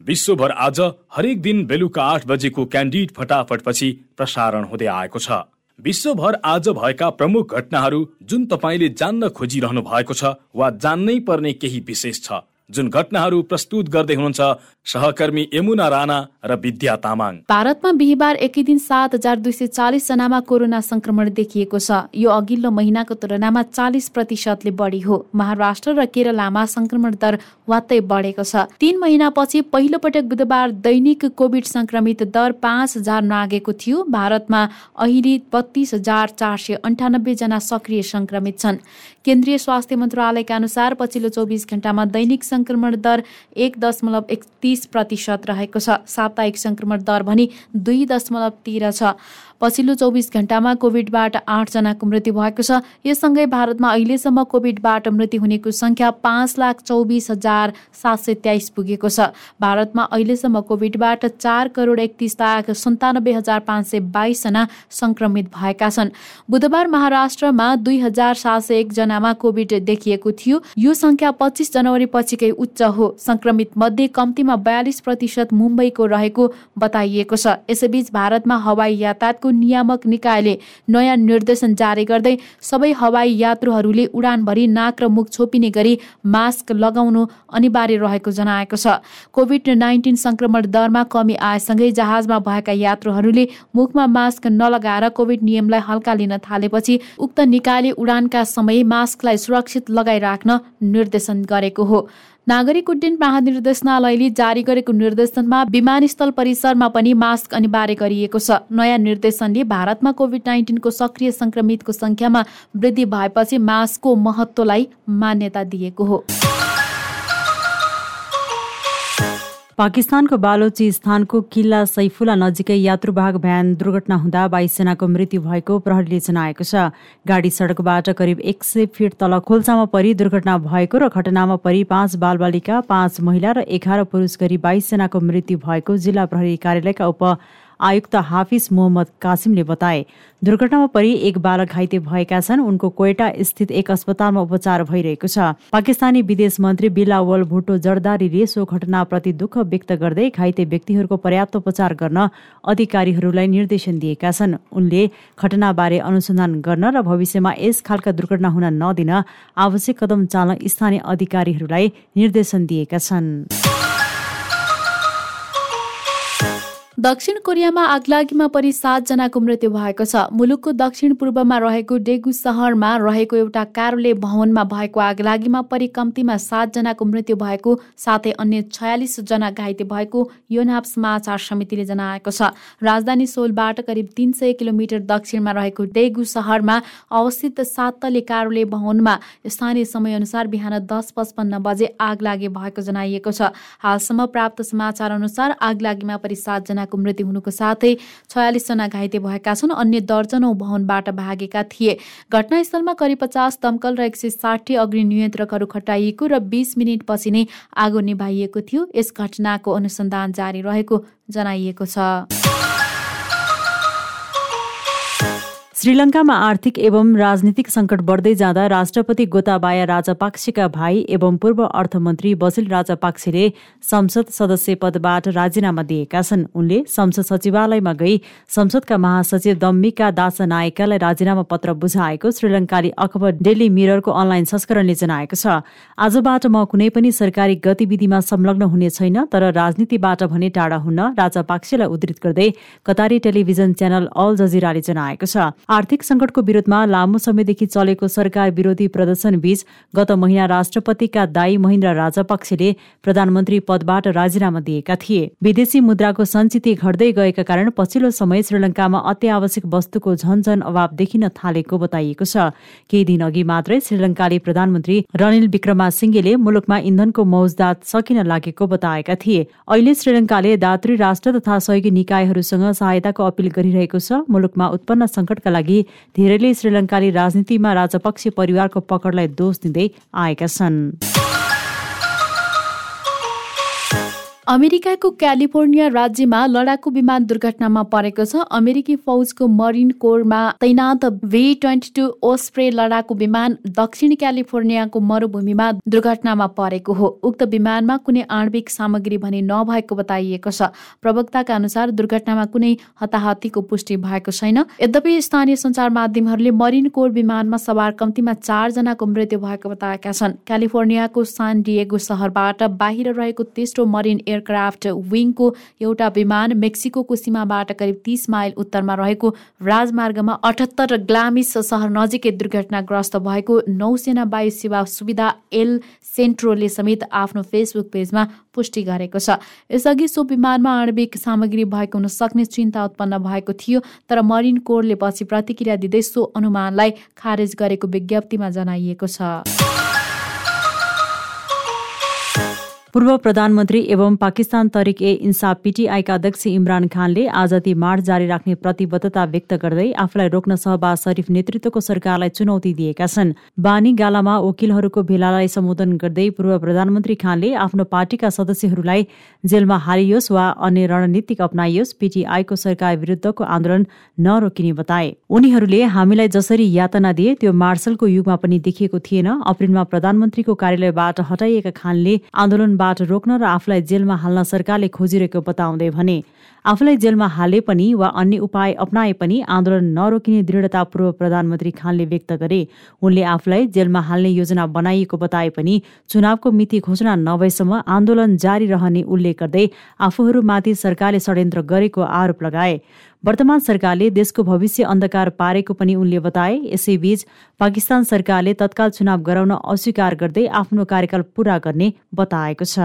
विश्वभर आज हरेक दिन बेलुका आठ बजेको क्यान्डिड फटाफटपछि प्रसारण हुँदै आएको छ। विश्वभर आज भएका प्रमुख घटनाहरू जुन तपाईँले जान्न खोजिरहनु भएको छ वा जान्नै पर्ने केही विशेष छ जुन घटनाहरू प्रस्तुत गर्दै हुनुहुन्छ सहकर्मी यमुना राणा र विद्या तामाङ। भारतमा बिहिबार एकै दिन सात हजार दुई सय चालिस जनामा कोरोना संक्रमण देखिएको छ। यो अघिल्लो महिनाको तुलनामा चालिस प्रतिशतले बढी हो। महाराष्ट्र र केरलामा संक्रमण दर वात्तै बढेको छ। तीन महिनापछि पहिलो पटक बुधबार दैनिक कोभिड संक्रमित दर पाँच हजार नागेको थियो। भारतमा अहिले बत्तीस हजार चार सय अन्ठानब्बे जना सक्रिय संक्रमित छन्। केन्द्रीय स्वास्थ्य मन्त्रालयका अनुसार पछिल्लो चौबिस घण्टामा दैनिक संक्रमण दर एक दशमलव एकतिस प्रतिशत रहेको छ। साप्ताहिक संक्रमण दर भने दुई दशमलव तेह्र छ। पछिल्लो चौबिस घण्टामा कोभिडबाट आठजनाको मृत्यु भएको छ। यससँगै भारतमा अहिलेसम्म कोभिडबाट मृत्यु हुनेको सङ्ख्या पाँच लाख चौबिस हजार सात सय तेइस पुगेको छ। भारतमा अहिलेसम्म कोभिडबाट चार करोड एकतिस लाख सन्तानब्बे हजार पाँच सय बाइसजना सङ्क्रमित भएका छन्। बुधबार महाराष्ट्रमा दुई हजार सात सय एकजनामा कोभिड देखिएको थियो। यो सङ्ख्या पच्चिस जनवरी पछिकै उच्च हो। सङ्क्रमित मध्ये कम्तीमा बयालिस प्रतिशत मुम्बईको रहेको बताइएको छ। यसैबीच भारतमा हवाई यातायातको नियामक निकायले नयाँ निर्देशन जारी गर्दै सबै हवाई यात्रुहरूले उडानभरि नाक र मुख छोपिने गरी मास्क लगाउनु अनिवार्य रहेको जनाएको छ। कोभिड नाइन्टिन संक्रमण दरमा कमी आएसँगै जहाजमा भएका यात्रुहरूले मुखमा मास्क नलगाएर कोभिड नियमलाई हल्का लिन थालेपछि उक्त निकायले उडानका समय मास्कलाई सुरक्षित लगाइराख्न निर्देशन गरेको हो। नागरिक उड्डयन महानिर्देशनालयले जारी गरेको निर्देशनमा विमानस्थल परिसरमा पनि मास्क अनिवार्य गरिएको छ। नयाँ निर्देशनले भारतमा कोभिड नाइन्टिनको सक्रिय संक्रमितको संख्यामा वृद्धि भएपछि मास्कको महत्वलाई मान्यता दिएको हो। पाकिस्तानको बालोचिस्तानको किल्ला सैफुला नजिकै यात्रुवाहक भ्यान दुर्घटना हुँदा बाइसजनाको मृत्यु भएको प्रहरीले जनाएको छ। गाडी सडकबाट करिब एक सय फिट तल खोल्सामा परि दुर्घटना भएको र घटनामा परि पाँच बालबालिका पाँच महिला र एघार पुरुष गरी बाइसजनाको मृत्यु भएको जिल्ला प्रहरी कार्यालयका उप आयुक्त हाफिज मोहम्मद कासिमले बताए दुर्घटनामा परि एक बालक घाइते भएका छन्। उनको कोइटा स्थित एक अस्पतालमा उपचार भइरहेको छ। पाकिस्तानी विदेश मन्त्री बिलावल भुट्टो जर्दारीले सो घटनाप्रति दुःख व्यक्त गर्दै घाइते व्यक्तिहरूको पर्याप्त उपचार गर्न अधिकारीहरूलाई निर्देशन दिएका छन्। उनले घटनाबारे अनुसन्धान गर्न र भविष्यमा यस खालका दुर्घटना हुन नदिन आवश्यक कदम चाल्न स्थानीय अधिकारीहरूलाई निर्देशन दिएका छन्। दक्षिण कोरियामा आगलागीमा परि सातजनाको मृत्यु भएको छ। मुलुकको दक्षिण पूर्वमा रहेको डेगु सहरमा रहेको एउटा कार्यालय भवनमा भएको आगलागीमा परि कम्तीमा सातजनाको मृत्यु भएको साथै अन्य छयालिस जना घाइते भएको योनाप समाचार समितिले जनाएको छ। राजधानी सोलबाट करिब तिन सय किलोमिटर दक्षिणमा रहेको डेगु सहरमा अवस्थित सातले कार्यालय भवनमा स्थानीय समयअनुसार बिहान दस पचपन्न बजे आग लागे भएको जनाइएको छ। हालसम्म प्राप्त समाचार अनुसार आगलागीमा परि सातजना जनाको मृत्यु हुनुको साथै छयालिसजना घाइते भएका छन्। अन्य दर्जनौ भवनबाट भागेका थिए। घटनास्थलमा करिब पचास दमकल र एक सय साठी अग्नि नियन्त्रकहरू खटाइएको र बिस मिनटपछि नै आगो निभाइएको थियो। यस घटनाको अनुसन्धान जारी रहेको जनाइएको छ। श्रीलङ्कामा आर्थिक एवं राजनीतिक सङ्कट बढ्दै जाँदा राष्ट्रपति गोताबाया राजापाक्सेका भाइ एवं पूर्व अर्थमन्त्री बसिल राजापाक्सेले संसद सदस्य पदबाट राजीनामा दिएका छन्। उनले संसद सचिवालयमा गई संसदका महासचिव दम्मिका दास नायकालाई राजीनामा पत्र बुझाएको श्रीलङ्काली अखबर डेली मिररको अनलाइन संस्करणले जनाएको छ। आजबाट म कुनै पनि सरकारी गतिविधिमा संलग्न हुने छैन तर राजनीतिबाट भने टाढा हुन राजापाक्सेलाई उद्धित गर्दै कतारी टेलिभिजन च्यानल अल जजिराले जनाएको छ। आर्थिक सङ्कटको विरोधमा लामो समयदेखि चलेको सरकार विरोधी प्रदर्शन बीच गत महिना राष्ट्रपतिका दाई महेन्द्र राजपक्षले प्रधानमन्त्री पदबाट राजीनामा दिएका थिए। विदेशी मुद्राको सञ्चित घट्दै गएका कारण पछिल्लो समय श्रीलङ्कामा अत्यावश्यक वस्तुको झनझन अभाव देखिन थालेको बताइएको छ। केही दिन अघि मात्रै श्रीलङ्काले प्रधानमन्त्री रनिल विक्रमासिंहेले मुलुकमा इन्धनको मौजदात सकिन लागेको बताएका थिए। अहिले श्रीलङ्काले दात्री राष्ट्र तथा सहयोगी निकायहरूसँग सहायताको अपिल गरिरहेको छ। मुलुकमा उत्पन्न सङ्कटका धेरैले श्रीलङ्काली राजनीतिमा राजपक्षी परिवारको पकडलाई दोष दिँदै आएका छन्। अमेरिकाको क्यालिफोर्निया राज्यमा लडाकु विमान दुर्घटनामा परेको छ। अमेरिकी फौजको मरिन कोरमा तैनात भी ट्वेन्टी टू ओस्प्रे लडाकु विमान दक्षिण क्यालिफोर्नियाको मरुभूमिमा दुर्घटनामा परेको हो। उक्त विमानमा कुनै आणविक सामग्री भने नभएको बताइएको छ। प्रवक्ताका अनुसार दुर्घटनामा कुनै हताहतीको पुष्टि भएको छैन। यद्यपि स्थानीय सञ्चार माध्यमहरूले मरिन कोर विमानमा सवार कम्तीमा चारजनाको मृत्यु भएको बताएका छन्। क्यालिफोर्नियाको सान डिएगो सहरबाट बाहिर रहेको तेस्रो मरिन एयरक्राफ्ट विङको एउटा विमान मेक्सिको सीमाबाट करिब तीस माइल उत्तरमा रहेको राजमार्गमा अठहत्तर ग्लामिस सहर नजिकै दुर्घटनाग्रस्त भएको नौसेना वायु सेवा सुविधा एल सेन्ट्रोले समेत आफ्नो फेसबुक पेजमा पुष्टि गरेको छ। यसअघि सो विमानमा आणविक सामग्री भएको हुन सक्ने चिन्ता उत्पन्न भएको थियो तर मरिन कोरले पछि प्रतिक्रिया दिँदै सो अनुमानलाई खारेज गरेको विज्ञप्तिमा जनाइएको छ। पूर्व प्रधानमन्त्री एवं पाकिस्तान तरिक ए इन्साफ पीटीआईका अध्यक्ष इमरान खानले आज ती मार्च जारी राख्ने प्रतिबद्धता व्यक्त गर्दै आफूलाई रोक्न सहबाज शरीफ नेतृत्वको सरकारलाई चुनौती दिएका छन्। बानी गालामा वकिलहरूको भेलालाई सम्बोधन गर्दै पूर्व प्रधानमन्त्री खानले आफ्नो पार्टीका सदस्यहरूलाई जेलमा हालियोस् वा अन्य रणनीतिक अप्नाइयोस् पीटीआईको सरकार विरुद्धको आन्दोलन नरोकिने बताए। उनीहरूले हामीलाई जसरी यातना दिए त्यो मार्शलको युगमा पनि देखिएको थिएन। अप्रेलमा प्रधानमन्त्रीको कार्यालयबाट हटाइएका खानले आन्दोलन बाट रोक्न र आफूलाई जेलमा हाल्न सरकारले खोजिरहेको बताउँदै भने आफूलाई जेलमा हाले पनि वा अन्य उपाय अप्नाए पनि आन्दोलन नरोकिने दृढता पूर्व प्रधानमन्त्री खानले व्यक्त गरे। उनले आफूलाई जेलमा हाल्ने योजना बनाइएको बताए पनि चुनावको मिति घोषणा नभएसम्म आन्दोलन जारी रहने उल्लेख गर्दै आफूहरूमाथि सरकारले षड्यन्त्र गरेको आरोप लगाए। वर्तमान सरकारले देशको भविष्य अन्धकार पारेको पनि उनले बताए। यसैबीच पाकिस्तान सरकारले तत्काल चुनाव गराउन अस्वीकार गर्दै आफ्नो कार्यकाल पूरा गर्ने बताएको छ।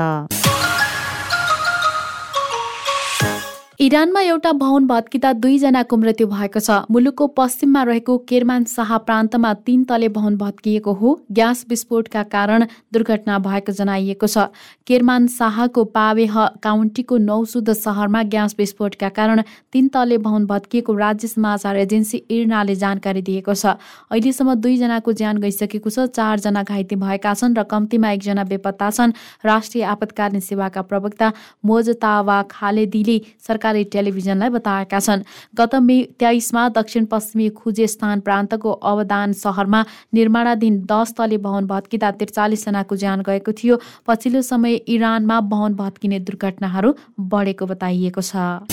इरानमा एउटा भवन भत्किँदा दुईजनाको मृत्यु भएको छ। मुलुकको पश्चिममा रहेको केरमान शाह प्रान्तमा तीन तले भवन भत्किएको हो। ग्यास विस्फोटका कारण दुर्घटना भएको जनाइएको छ। केरमान शाहको पावेह काउन्टीको नौसुद सहरमा ग्यास विस्फोटका कारण तीन तले भवन भत्किएको राज्य समाचार एजेन्सी इर्नाले जानकारी दिएको छ। अहिलेसम्म दुईजनाको ज्यान गइसकेको छ। चारजना घाइते भएका छन् र कम्तीमा एकजना बेपत्ता छन्। राष्ट्रिय आपतकालीन सेवाका प्रवक्ता मोजतावा खालेदीले सरकार सरकारी टेलिभिजनलाई बताएका छन्। गत मे तेइसमा दक्षिण पश्चिमी खुजेस्तान प्रान्तको अवदान सहरमा निर्माणाधीन दस तले भवन भत्किँदा त्रिचालिसजनाको ज्यान गएको थियो। पछिल्लो समय इरानमा भवन भत्किने दुर्घटनाहरू बढेको बताइएको छ।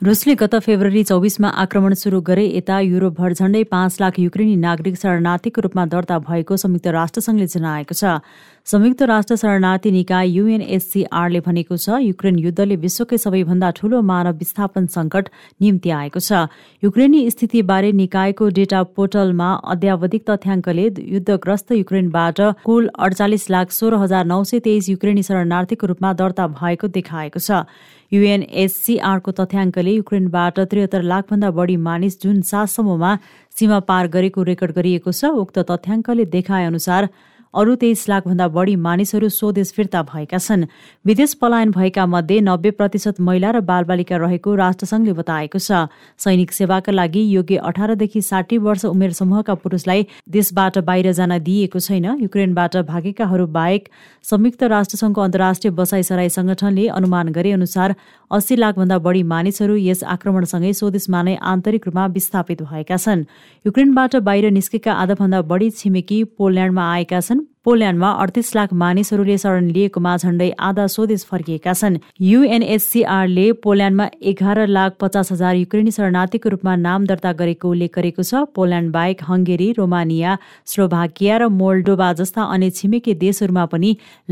रुसले गत फेब्रुअरी चौबिसमा आक्रमण सुरु गरे यता युरोपभर झण्डै पाँच लाख युक्रेनी नागरिक शरणार्थीको रूपमा दर्ता भएको संयुक्त राष्ट्रसङ्घले जनाएको छ। संयुक्त राष्ट्र शरणार्थी निकाय युएनएससीआरले भनेको छ युक्रेन युद्धले विश्वकै सबैभन्दा ठूलो मानव विस्थापन सङ्कट निम्ति आएको छ। युक्रेनी स्थितिबारे निकायको डेटा पोर्टलमा अध्यावधिक तथ्याङ्कले युद्धग्रस्त युक्रेनबाट कुल अडचालिस लाख सोह्र हजार नौ सय तेइस युक्रेनी शरणार्थीको रूपमा दर्ता भएको देखाएको छ। युएनएचसिआरको तथ्याङ्कले युक्रेनबाट त्रिहत्तर लाखभन्दा बढी मानिस जुन सातसम्ममा सीमा पार गरेको रेकर्ड गरिएको छ उक्त तथ्याङ्कले देखाए अनुसार अरू तेइस लाखभन्दा बढी मानिसहरू स्वदेश फिर्ता भएका छन्। विदेश पलायन भएका मध्ये नब्बे प्रतिशत महिला र बालबालिका रहेको राष्ट्रसङ्घले बताएको छ। सैनिक सेवाका लागि योग्य अठारदेखि साठी वर्ष उमेर समूहका पुरुषलाई देशबाट बाहिर जान दिइएको छैन। युक्रेनबाट भागेकाहरू बाहेक संयुक्त राष्ट्रसङ्घको अन्तर्राष्ट्रिय बसाई सराई संगठनले अनुमान गरे अनुसार अस्सी लाखभन्दा बढी मानिसहरू यस आक्रमणसँगै स्वदेशमा नै आन्तरिक रूपमा विस्थापित भएका छन्। युक्रेनबाट बाहिर निस्केका आधाभन्दा बढी छिमेकी पोल्याण्डमा आएका छन्। Patreon पोल्यान्डमा अडतिस लाख मानिसहरूले शरण लिएकोमा झण्डै आधा स्वदेश फर्किएका छन्। युएनएचसिआरले पोल्यान्डमा एघार लाख पचास हजार युक्रेनी शरणार्थीको रूपमा नाम दर्ता गरेको उल्लेख गरेको छ। पोल्यान्ड बाहेक हङ्गेरी रोमानिया स्लोभाकिया र मोल्डोबा जस्ता अन्य छिमेकी देशहरूमा पनि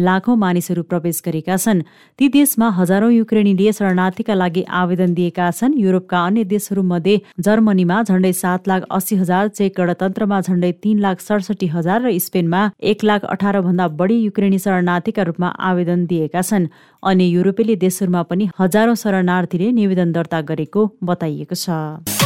लाखौं मानिसहरू प्रवेश गरेका छन्। ती देशमा हजारौं युक्रेनीले शरणार्थीका लागि आवेदन दिएका छन्। युरोपका अन्य देशहरूमध्ये जर्मनीमा झण्डै सात लाख अस्सी हजार चेक गणतन्त्रमा झण्डै तीन लाख सडसठी हजार र स्पेनमा एक लाख लाख अठार भन्दा बढी युक्रेनी शरणार्थीका रूपमा आवेदन दिएका छन् अनि युरोपेली देशहरूमा पनि हजारौं शरणार्थीले निवेदन दर्ता गरेको बताइएको छ।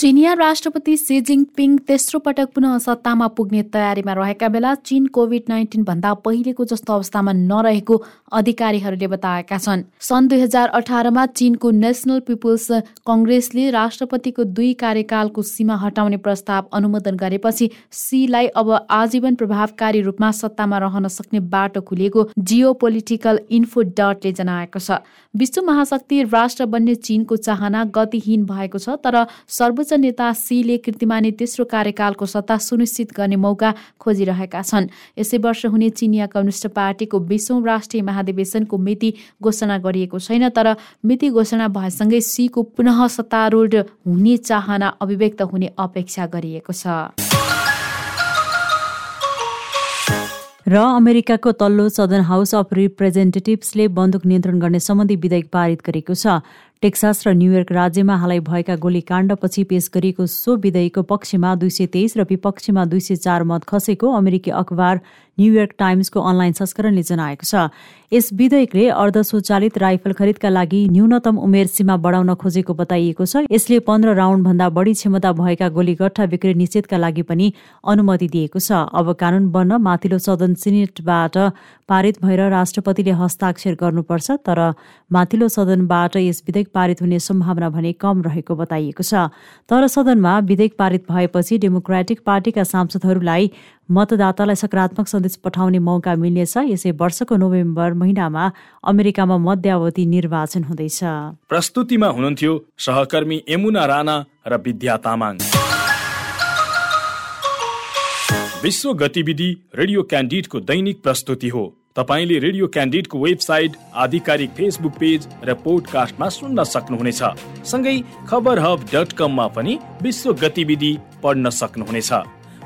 चिनिया राष्ट्रपति सी जिङपिङ तेस्रो पटक पुनः सत्तामा पुग्ने तयारीमा रहेका बेला चीन कोभिड नाइन्टिन भन्दा पहिलेको जस्तो अवस्थामा नरहेको अधिकारीहरूले बताएका छन्। सन् दुई हजार अठारमा चीनको नेसनल पिपुल्स कङ्ग्रेसले राष्ट्रपतिको दुई कार्यकालको सीमा हटाउने प्रस्ताव अनुमोदन गरेपछि सीलाई अब आजीवन प्रभावकारी रूपमा सत्तामा रहन सक्ने बाटो खुलिएको जियो पोलिटिकल इन्फो डटले जनाएको छ। विश्व महाशक्ति राष्ट्र बन्ने चीनको चाहना गतिहीन भएको छ तर सर्वोच्च शीर्ष नेता सीले कीर्तिमानी तेस्रो कार्यकालको सत्ता सुनिश्चित गर्ने मौका खोजिरहेका छन्। यसै वर्ष हुने चिनिया कम्युनिस्ट पार्टीको बिसौँ राष्ट्रिय महाधिवेशनको मिति घोषणा गरिएको छैन तर मिति घोषणा भएसँगै सीको पुनः सत्तारूढ हुने चाहना अभिव्यक्त हुने अपेक्षा गरिएको छ। र अमेरिकाको तल्लो सदन हाउस अफ रिप्रेजेन्टेटिभ्सले बन्दुक नियन्त्रण गर्ने सम्बन्धी विधेयक पारित गरेको छ। टेक्सास र न्युयोर्क राज्यमा हालै भएका गोलीकाण्डपछि पेश गरिएको सो विधेयकको पक्षमा दुई सय तेइस र विपक्षमा दुई सय चार मत खसेको अमेरिकी अखबार न्युयोर्क टाइम्सको अनलाइन संस्करणले जनाएको छ। यस विधेयकले अर्ध स्वचालित राइफल खरिदका लागि न्यूनतम उमेर सीमा बढाउन खोजेको बताइएको छ। यसले पन्ध्र राउन्डभन्दा बढी क्षमता भएका गोलीगट्ठा बिक्री निषेधका लागि पनि अनुमति दिएको छ। अब कानून बन्न माथिल्लो सदन सिनेटबाट पारित भएर राष्ट्रपतिले हस्ताक्षर गर्नुपर्छ तर माथिल्लो सदनबाट यस विधेयक पारित हुने सम्भावना भने कम रहेको बताइएको छ। तर सदनमा विधेयक पारित भएपछि डेमोक्रेटिक पार्टीका सांसदहरूलाई मतदातालाई सकारात्मक सन्देश पठाउने मौका मिल्नेछ। यसै वर्षको नोभेम्बर महिनामा अमेरिकामा मध्यावधि निर्वाचन हुँदैछ। प्रस्तुतिमा हुनुहुन्थ्यो सहकर्मी यमुना राणा र विद्या तामाङ। विश्व गतिविधि रेडियो क्यान्डिडको दैनिक प्रस्तुति हो। तपाईँले रेडियो क्यान्डिडको वेबसाइट आधिकारिक फेसबुक पेज र पोडकास्टमा सुन्न सक्नुहुनेछ। सँगै खबर हब डट कममा पनि विश्व गतिविधि पढ्न सक्नुहुनेछ।